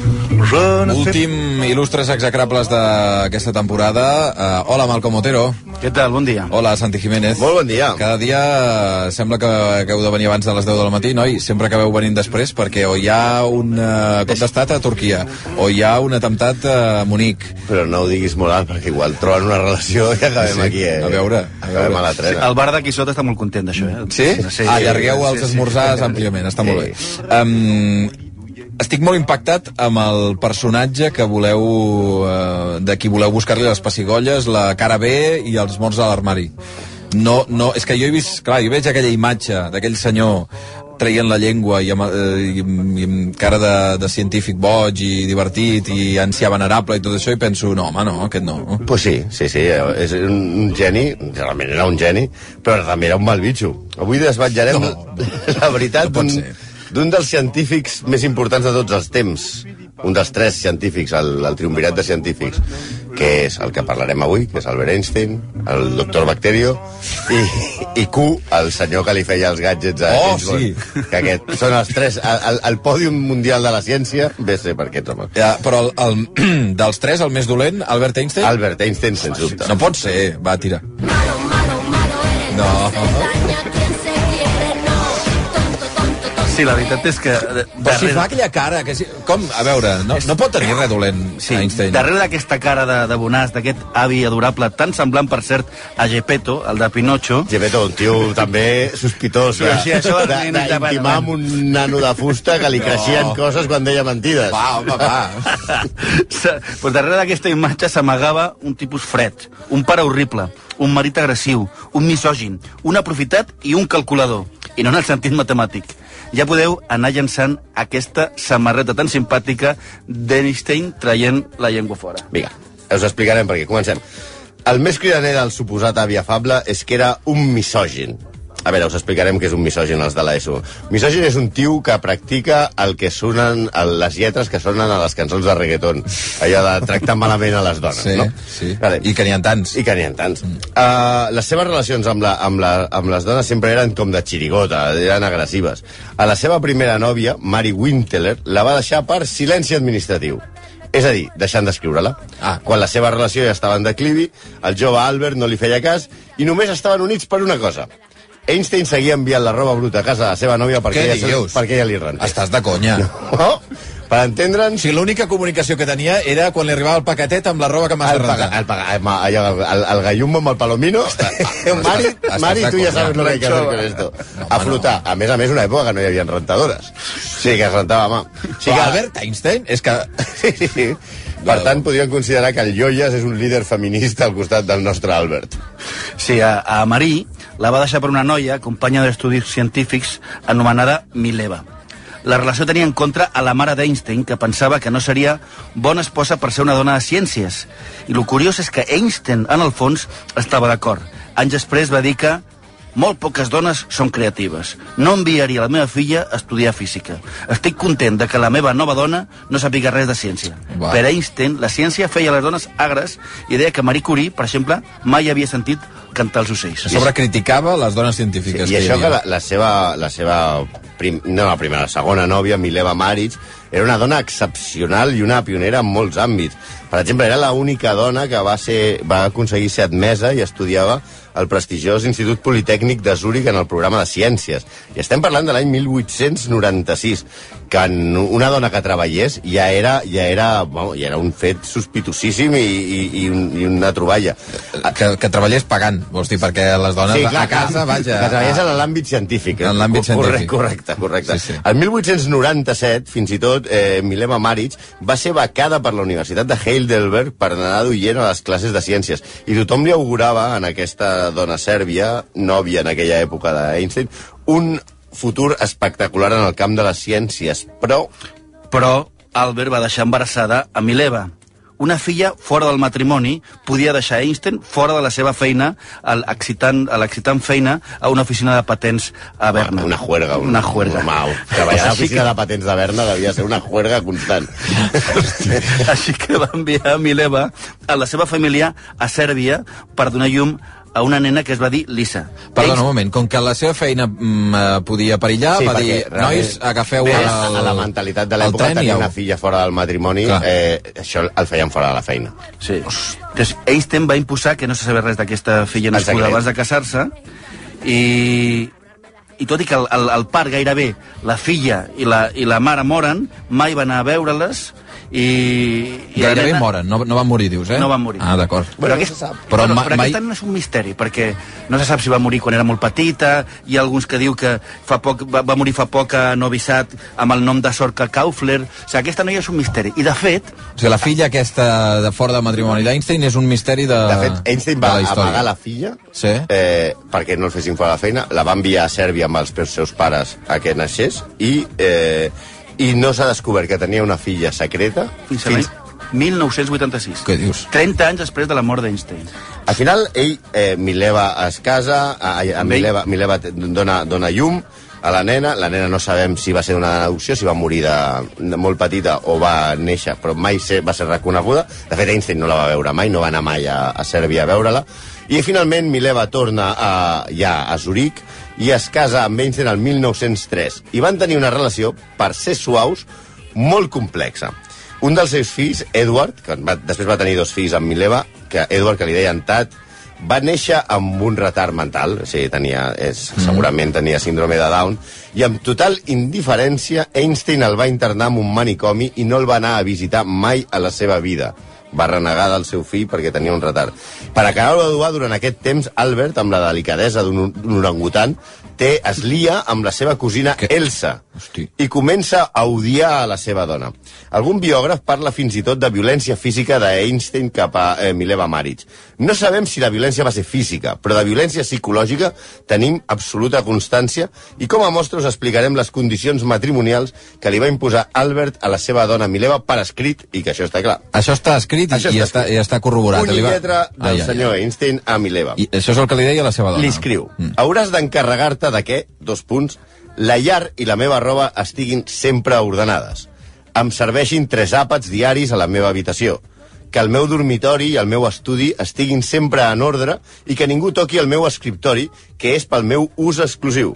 Je Últim il·lustres execrables d'aquesta temporada. Uh, hola, Malcom Otero. Què tal? Bon dia. Hola, Santi Jiménez. Molt bon dia. Cada dia eh, sembla que, que heu de venir abans de les 10 del matí, noi? Sempre acabeu venint després, perquè o hi ha un uh, cop d'estat a Turquia, o hi ha un atemptat a Munic. Però no ho diguis molt alt, perquè igual troben una relació i acabem Sí, aquí, eh? a veure, a Acabem veure. a la trena. El bar d'aquí sota està molt content d'això, eh? Sí? Allargueu els esmorzars àmpliament, està molt bé. Um, estic molt impactat amb el personatge que voleu uh, de qui voleu buscar-li les pessigolles, la cara B i els morts a l'armari. No, no, és que jo he vist, clar, jo veig aquella imatge d'aquell senyor traient la llengua i amb, eh, i, i amb cara de, de científic boig i divertit i ancià venerable i tot això i penso, no, home, no, aquest no. Pues sí, sí, sí, és un, un geni, realment era un geni, però també era un mal bitxo. Avui desvetllarem No, la veritat no d'un. D'un dels científics més importants de tots els temps, un dels tres científics, el, el triumvirat de científics, que és el que parlarem avui, que és Albert Einstein, el doctor Bacterio, i, i Q, el senyor que li feia els gadgets a Oh, James Bond. sí. Que aquest, són els tres, el, el, el pòdium mundial de la ciència, ve ser per aquests homes. Ja, però el, el, dels tres, el més dolent, Albert Einstein? Albert Einstein, sens dubte. No pot ser, va, tira. No. Sí, la veritat és que... eh, Però si fa aquella cara, que si... com, a veure, no, no pot tenir res dolent, Sí, Einstein. darrere d'aquesta cara de, de bonàs, d'aquest avi adorable, tan semblant, per cert, a Gepetto, el de Pinocho, Gepeto, un tio també sospitós Sí, sí, això de- de- de- d'intimar amb un nano de fusta que li creixien coses quan deia mentides. Va, home, va. pues darrere d'aquesta imatge s'amagava un tipus fred, un pare horrible, un marit agressiu, un misògin, un aprofitat i un calculador, i no en el sentit matemàtic. Ja podeu anar llançant aquesta samarreta tan simpàtica d'Einstein traient la llengua fora. Vinga, us explicarem per què. Comencem. El més cridaner del suposat avi afable és que era un misògin. A veure, us explicarem què és un misògin, els de l'ESO. Misògin és un tio que practica el que sonen, les lletres que sonen a les cançons de reggaeton. Allò de tractar malament a les dones, Sí, no? sí. Vale. I que n'hi ha tants. I que n'hi ha tants. Mm. Uh, les seves relacions amb, la, amb, la, amb les dones sempre eren com de xirigota, eren agressives. A la seva primera nòvia, Mary Winteler, la va deixar per silenci administratiu. És a dir, deixant d'escriure-la. Ah. Quan la seva relació ja estava en declivi, el jove Albert no li feia cas i només estaven units per una cosa. Einstein seguia enviant la roba bruta a casa de la seva nòvia perquè, Què ella, dius? perquè ella li rentés. Estàs de conya. No? Per entendre'ns, sigui, l'única comunicació que tenia era quan li arribava el paquetet amb la roba que m'has de el, paga, rentar. el, paga, el, allò, el, el gallumbo amb el palomino. Mari, estàs Mari, de tu ja sabes lo que hay que hacer con esto. A flotar. A més a més, una època que no hi havia rentadores. Sí, que es rentava a mà. Sí, que Albert Einstein és que... Sí, sí, sí. Per tant, podríem considerar que el Joyas és un líder feminista al costat del nostre Albert. Sí, a, a Marí la va deixar per una noia, companya d'estudis científics, anomenada Mileva. La relació tenia en contra a la mare d'Einstein, que pensava que no seria bona esposa per ser una dona de ciències. I el curiós és que Einstein, en el fons, estava d'acord. Anys després va dir que molt poques dones són creatives. No enviaria la meva filla a estudiar física. Estic content de que la meva nova dona no sàpiga res de ciència. Va. Per Einstein, la ciència feia les dones agres i deia que Marie Curie, per exemple, mai havia sentit cantar els ocells. A sobre criticava les dones científiques. I que això que havia. la, la seva, la seva prim, no la primera, la segona nòvia, Mileva Maric, era una dona excepcional i una pionera en molts àmbits. Per exemple, era l'única dona que va, ser, va aconseguir ser admesa i estudiava al prestigiós Institut Politècnic de Zúrich en el programa de Ciències. I estem parlant de l'any 1896, que una dona que treballés ja era, ja era, bueno, ja era un fet sospitosíssim i, i, i, un, i una troballa. Que, que treballés pagant, vols dir, perquè les dones a casa, vaja... Que treballés en l'àmbit científic. eh? En l'àmbit Correcte, científic. Correcte, correcte. Sí, sí. El 1897, fins i tot, eh, Mileva Maric va ser becada per la Universitat de Heidelberg per anar d'oient a les classes de ciències. I tothom li augurava en aquesta dona sèrbia, nòvia en aquella època d'Einstein, un futur espectacular en el camp de les ciències. Però Però Albert va deixar embarassada a Mileva. Una filla fora del matrimoni podia deixar Einstein fora de la seva feina, a l'excitant, feina a una oficina de patents a Berna. una juerga. Un, Una juerga. Mau, treballar a l'oficina de patents de Berna devia ser una juerga constant. Així que va enviar Mileva a la seva família a Sèrbia per donar llum a una nena que es va dir Lisa. Perdona un moment, com que la seva feina mm, eh, podia perillar, Sí, va perquè dir, realment- nois, agafeu Bé, el, a la mentalitat de l'època tenir una filla fora del matrimoni, Clar. eh, això el feien fora de la feina. Sí. Llavors, Einstein va imposar que no se sabia res d'aquesta filla En nascuda abans de casar-se i, i tot i que el, el, el part gairebé la filla i la, i la mare moren, mai van anar a veure-les i, i Gairebé nena- moren, no, no van morir, dius, eh? No van morir. Ah, d'acord. Però, aquest. Però però, ma- però mai- aquesta nena és un misteri, perquè no se sap si va morir quan era molt petita, hi ha alguns que diu que fa poc, va, va morir fa poc a Novi Sad amb el nom de Sorca Kaufler. O sigui, aquesta noia és un misteri. I, de fet, O sigui, la filla aquesta de fora de matrimoni d'Einstein és un misteri de, De fet, Einstein va la amagar la filla Sí. eh, perquè no el fessin fora de la feina, la va enviar a Sèrbia amb els seus pares a que naixés i, eh, i no s'ha descobert que tenia una filla secreta fins l'any 1986. Què dius? 30 anys després de la mort d'Einstein. Al final, ell, eh, Mileva es casa, a, a? Mileva, Mileva dona, dona llum a la nena, la nena no sabem si va ser una adopció, si va morir de, de molt petita o va néixer, però mai ser, va ser reconeguda. De fet, Einstein no la va veure mai, no va anar mai a, a Sèrbia a veure-la. I finalment Mileva torna a, ja a Zurich i es casa amb Einstein el 1903. I van tenir una relació, per ser suaus, molt complexa. Un dels seus fills, Edward, que va, després va tenir dos fills amb Mileva, que Edward, que li deien Tat, va néixer amb un retard mental, o sigui, tenia, és, mm. segurament tenia síndrome de Down, i amb total indiferència Einstein el va internar en un manicomi i no el va anar a visitar mai a la seva vida. Va renegar del seu fill perquè tenia un retard. Per acabar-ho d'eduar, durant aquest temps, Albert, amb la delicadesa d'un orangutan, té, es lia amb la seva cosina Que- Elsa Hosti. i comença a odiar a la seva dona. Algun biògraf parla fins i tot de violència física d'Einstein cap a eh, Mileva Maric. No sabem si la violència va ser física, però de violència psicològica tenim absoluta constància i com a mostra us explicarem les condicions matrimonials que li va imposar Albert a la seva dona Mileva per escrit i que això està clar. Això està escrit i, Això i, està està, i està corroborat. I va- lletra del Ai, ai, senyor ai. Einstein a Mileva. I això és el que li deia la seva dona. Li escriu, Mm. hauràs d'encarregar-te de que, dos punts, la llar i la meva roba estiguin sempre ordenades. Em serveixin tres àpats diaris a la meva habitació. Que el meu dormitori i el meu estudi estiguin sempre en ordre i que ningú toqui el meu escriptori, que és pel meu ús exclusiu.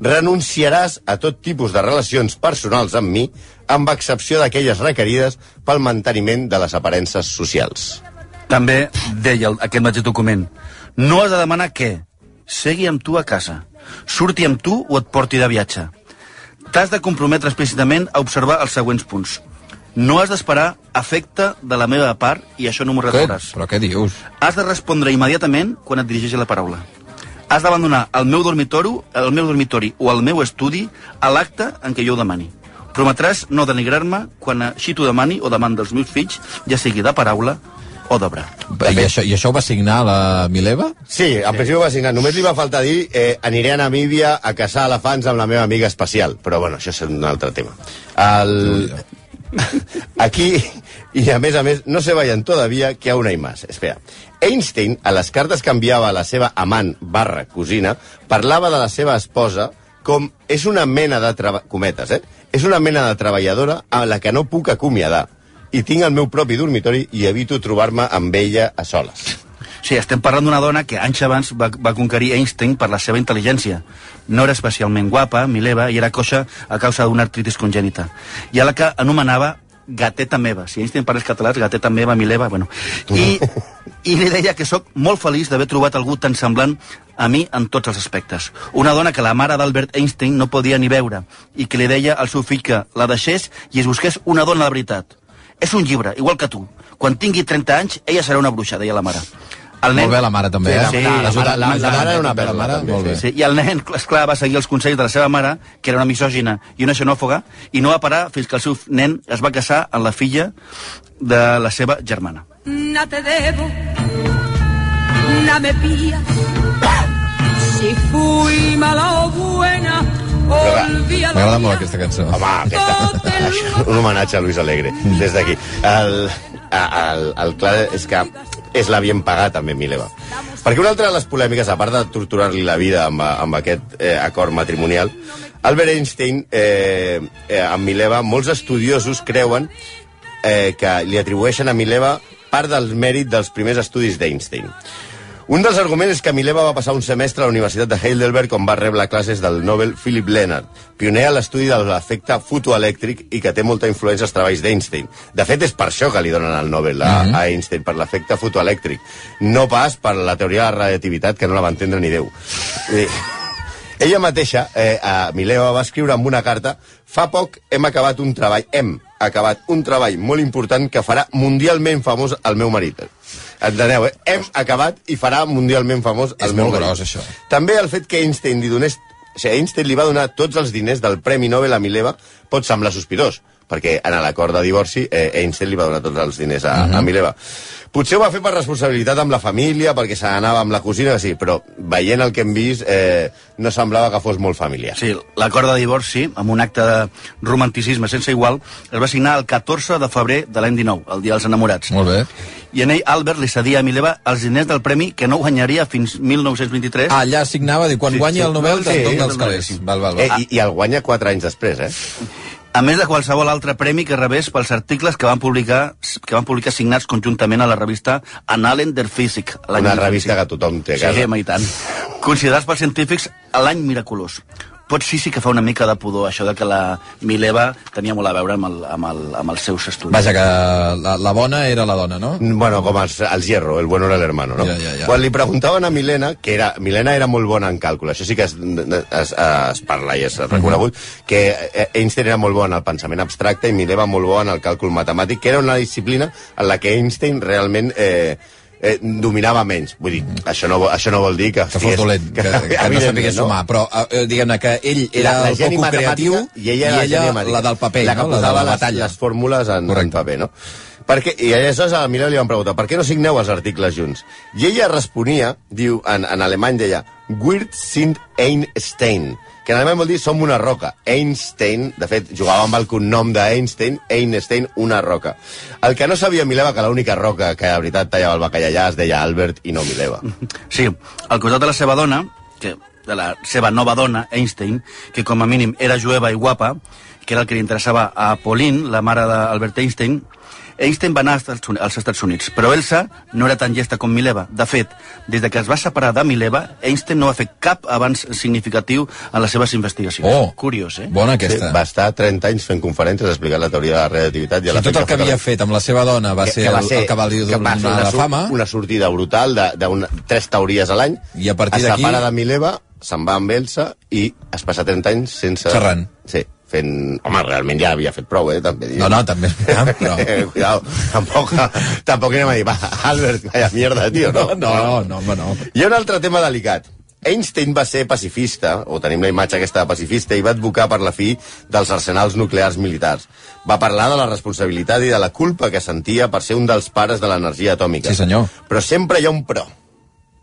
Renunciaràs a tot tipus de relacions personals amb mi, amb excepció d'aquelles requerides pel manteniment de les aparences socials. També deia aquest mateix document no has de demanar què? Segui amb tu a casa. Surti amb tu o et porti de viatge. T'has de comprometre explícitament a observar els següents punts. No has d'esperar afecte de la meva part i això no m'ho retrauràs. Però què dius? Has de respondre immediatament quan et dirigeixi la paraula. Has d'abandonar el meu dormitori, el meu dormitori o el meu estudi a l'acte en què jo ho demani. Prometràs no denigrar-me quan així t'ho demani o demani dels meus fills, ja sigui de paraula o d'obra. I això, I això ho va signar la Mileva? Sí, al principi ho va signar. Només li va faltar dir eh, aniré a Namíbia a caçar elefants amb la meva amiga especial. Però bueno, això és un altre tema. El... Aquí, y a més a més, no se vayan todavía, que aún hay más. Espera. Einstein, a les cartes que enviava a la seva amant barra cosina, parlava de la seva esposa com és una mena de... Cometes, eh? És una mena de treballadora a la que no puc acomiadar. I tinc el meu propi dormitori i evito trobar-me amb ella a soles. Sí, estem parlant d'una dona que anys abans va, va conquerir Einstein per la seva intel·ligència. No era especialment guapa, Mileva, i era coixa a causa d'una artritis congènita. I a la que anomenava gateta meva. Si Einstein parles català, és gateta meva, Mileva, bueno. I, i li deia que sóc molt feliç d'haver trobat algú tan semblant a mi en tots els aspectes. Una dona que la mare d'Albert Einstein no podia ni veure i que li deia al seu fill que la deixés i es busqués una dona de veritat. És un llibre, igual que tu. Quan tingui 30 anys, ella serà una bruixa, deia la mare. El Molt bé, la mare també, eh? Sí, la mare- Ajuda- la- la mare era una la perla, mare, també, molt bé. Sí, I el nen, esclar, va seguir els consells de la seva mare, que era una misògina i una xenòfoga, i no va parar fins que el seu nen es va casar amb la filla de la seva germana. Nada te debo, nada me pías. Si fui mala o buena. M'agrada molt aquesta cançó. Home, aquesta, això, un homenatge a Luis Alegre, des d'aquí. El, el, el clar és que és la bien pagat, també, Mileva. Perquè una altra de les polèmiques, a part de torturar-li la vida amb, amb aquest eh, acord matrimonial, Albert Einstein, eh, eh, amb Mileva, molts estudiosos creuen eh, que li atribueixen a Mileva part del mèrit dels primers estudis d'Einstein. Un dels arguments és que Mileva va passar un semestre a la Universitat de Heidelberg on va rebre classes del Nobel Philip Leonard, pioner a l'estudi de l'efecte fotoelèctric i que té molta influència als treballs d'Einstein. De fet, és per això que li donen el Nobel a, a Einstein, per l'efecte fotoelèctric, no pas per la teoria de la relativitat, que no la va entendre ni Déu. Eh, ella mateixa, eh, a Mileva, va escriure amb una carta Fa poc hem acabat un treball, hem acabat un treball molt important que farà mundialment famós el meu marit. Enteneu, eh? Hem acabat i farà mundialment famós el És meu molt marit. gros, això. També el fet que Einstein li donés... O sigui, Einstein li va donar tots els diners del Premi Nobel a Mileva pot semblar sospitós, perquè en l'acord de divorci eh, Einstein li va donar tots els diners a, Mhm. a Mileva. Potser ho va fer per responsabilitat amb la família, perquè se n'anava amb la cosina, sí, però veient el que hem vist, eh, no semblava que fos molt familiar. Sí, l'acord de divorci, amb un acte de romanticisme sense igual, es va signar el 14 de febrer de l'any 19, el dia dels enamorats. Molt bé. I en ell, Albert li cedia a Mileva els diners del premi que no guanyaria fins 1923. Ah, allà signava, diu, quan Sí, guanyi sí. el Nobel, Sí, te'n torna els sí. calés. Val, val, val. Eh, i, I el guanya 4 anys després, eh? A més de qualsevol altre premi que rebés pels articles que van publicar que van publicar signats conjuntament a la revista Annalen der Physik. Una 1925. revista que tothom té a Sí, casa. i tant. Considerats pels científics l'any miraculós. Pot sí, sí que fa una mica de pudor això de que la Mileva tenia molt a veure amb, el, amb, el, amb els seus estudis. Vaja, que la, la bona era la dona, no? Bueno, com els, els hierro, el bueno era l'hermano, no? Ja, ja, ja. Quan li preguntaven a Milena, que era, Milena era molt bona en càlcul, això sí que es, es, es parla i és reconegut, que Einstein era molt bo en el pensament abstracte i Mileva molt bo en el càlcul matemàtic, que era una disciplina en la que Einstein realment eh, eh, dominava menys. Vull dir, això no, això no vol dir que... Que fos dolent, que, que no evidentment, sapigués sumar, però eh, diguem-ne que ell era la, la el matemàtica creatiu i ella, era la, geni matemàtica. la del paper, la que no? la de posava la les, batalla. les fórmules en, en Correcte. paper, no? Perquè, I aleshores a la Mirella li van preguntar per què no signeu els articles junts? I ella responia, diu, en, en alemany deia Wir sind Einstein, que en alemany vol dir som una roca. Einstein, de fet, jugava amb el cognom d'Einstein, Einstein, una roca. El que no sabia Mileva que l'única roca que de veritat tallava el bacallà allà es deia Albert i no Mileva. Sí, al costat de la seva dona, que de la seva nova dona, Einstein, que com a mínim era jueva i guapa, que era el que li interessava a Pauline, la mare d'Albert Einstein, Einstein va anar als Estats Uni- als Estats Units, però Elsa no era tan llesta com Mileva. De fet, des de que es va separar de Mileva, Einstein no va fer cap avanç significatiu en les seves investigacions. Oh, Curiós, eh? Bona Sí, aquesta. va estar 30 anys fent conferències explicant la teoria de la relativitat. I a Si tot el que havia fet amb la seva dona va ser, el, el que va li que va fer donar una, la fama, una sortida brutal de, de una, tres teories a l'any. I a partir es d'aquí- separa de Mileva, se'n va amb Elsa i es passa 30 anys sense... Xerrant. Sí, fent... Home, realment ja havia fet prou, eh? També, No, no, també, però... Eh, Cuidado, tampoc, tampoc anem a dir, va, Albert, vaya mierda, tio, no? No, no, no, home, no. Hi ha un altre tema delicat. Einstein va ser pacifista, o tenim la imatge aquesta de pacifista, i va advocar per la fi dels arsenals nuclears militars. Va parlar de la responsabilitat i de la culpa que sentia per ser un dels pares de l'energia atòmica. Sí, senyor. Però sempre hi ha un però.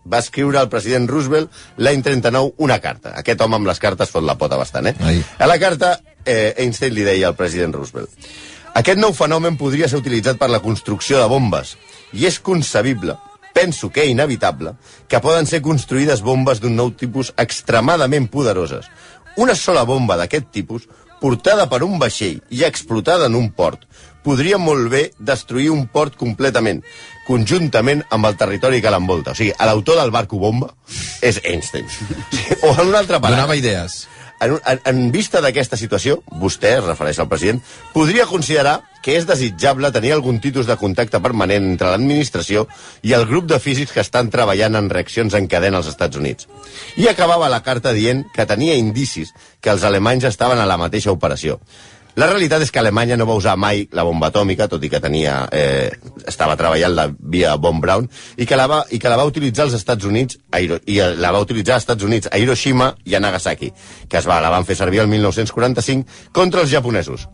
Va escriure al president Roosevelt l'any 39 una carta. Aquest home amb les cartes fot la pota bastant, eh? Ai. A la carta, eh, Einstein li deia al president Roosevelt aquest nou fenomen podria ser utilitzat per la construcció de bombes i és concebible, penso que inevitable, que poden ser construïdes bombes d'un nou tipus extremadament poderoses. Una sola bomba d'aquest tipus, portada per un vaixell i explotada en un port, podria molt bé destruir un port completament, conjuntament amb el territori que l'envolta. O sigui, l'autor del barco bomba és Einstein. O en una altra parada. Donava idees. En, en, en vista d'aquesta situació, vostè, es refereix al president, podria considerar que és desitjable tenir algun tipus de contacte permanent entre l'administració i el grup de físics que estan treballant en reaccions en cadena als Estats Units. I acabava la carta dient que tenia indicis que els alemanys estaven a la mateixa operació. La realitat és que Alemanya no va usar mai la bomba atòmica, tot i que tenia, eh, estava treballant la via Von Braun, i que, la va, i que la va utilitzar als Estats Units, a Hiro, i la va utilitzar als Estats Units a Hiroshima i a Nagasaki, que es va, la van fer servir el 1945 contra els japonesos.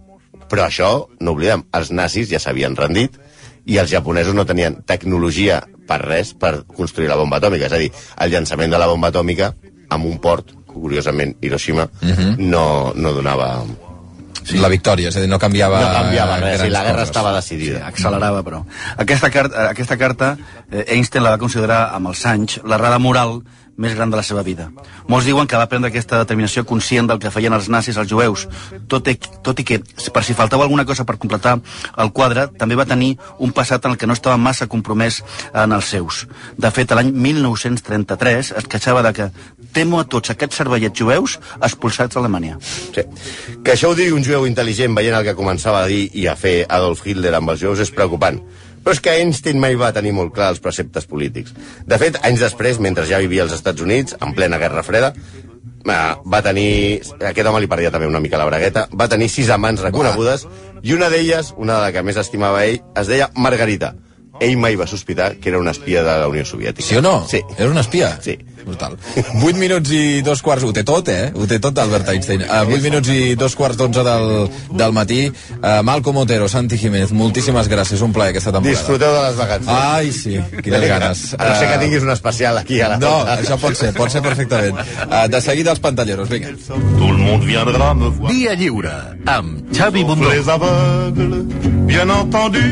Però això, no oblidem, els nazis ja s'havien rendit i els japonesos no tenien tecnologia per res per construir la bomba atòmica. És a dir, el llançament de la bomba atòmica amb un port, curiosament, Hiroshima, no, no donava... Sí. La victòria, és a dir, no canviava... No canviava res, i la guerra coses. estava Sí, decidida. accelerava, però. Aquesta carta, aquesta carta eh, Einstein la va considerar amb els anys l'errada moral més gran de la seva vida. Molts diuen que va prendre aquesta determinació conscient del que feien els nazis als jueus, tot i, tot i que, per si faltava alguna cosa per completar el quadre, també va tenir un passat en el que no estava massa compromès en els seus. De fet, l'any 1933 es queixava de que temo a tots aquests cervellets jueus expulsats d'Alemanya. Sí. Que això ho digui un jueu intel·ligent veient el que començava a dir i a fer Adolf Hitler amb els jueus és preocupant. Però és que Einstein mai va tenir molt clar els preceptes polítics. De fet, anys després, mentre ja vivia als Estats Units, en plena Guerra Freda, eh, va tenir... Aquest home li perdia també una mica la bragueta. Va tenir sis amants reconegudes i una d'elles, una de la que més estimava ell, es deia Margarita. Ell mai va sospitar que era una espia de la Unió Soviètica. Sí o no? Sí. Era un espia? Sí. Brutal. 8 minuts i dos quarts, ho té tot, eh? Ho té tot Albert Einstein. Uh, 8 minuts i dos quarts d'onze del, del matí. Uh, Malcom Otero, Santi Jiménez, moltíssimes gràcies, un plaer aquesta temporada. Disfruteu de les vacances. Ai, sí, quines ganes. A no ser que Uh, tinguis un especial aquí a la No, això pot ser, pot ser perfectament. Uh, de seguida els pantalleros, vinga. Tout le monde viendra me voir. Dia lliure amb Xavi Bundó. Les aveugles, bien entendu,